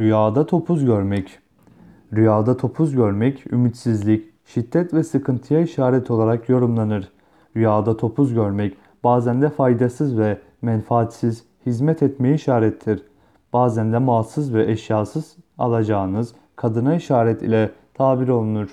Rüyada topuz görmek. Rüyada topuz görmek ümitsizlik, şiddet ve sıkıntıya işaret olarak yorumlanır. Rüyada topuz görmek bazen de faydasız ve menfaatsiz hizmet etmeye işarettir. Bazen de malsız ve eşyasız alacağınız kadına işaret ile tabir olunur.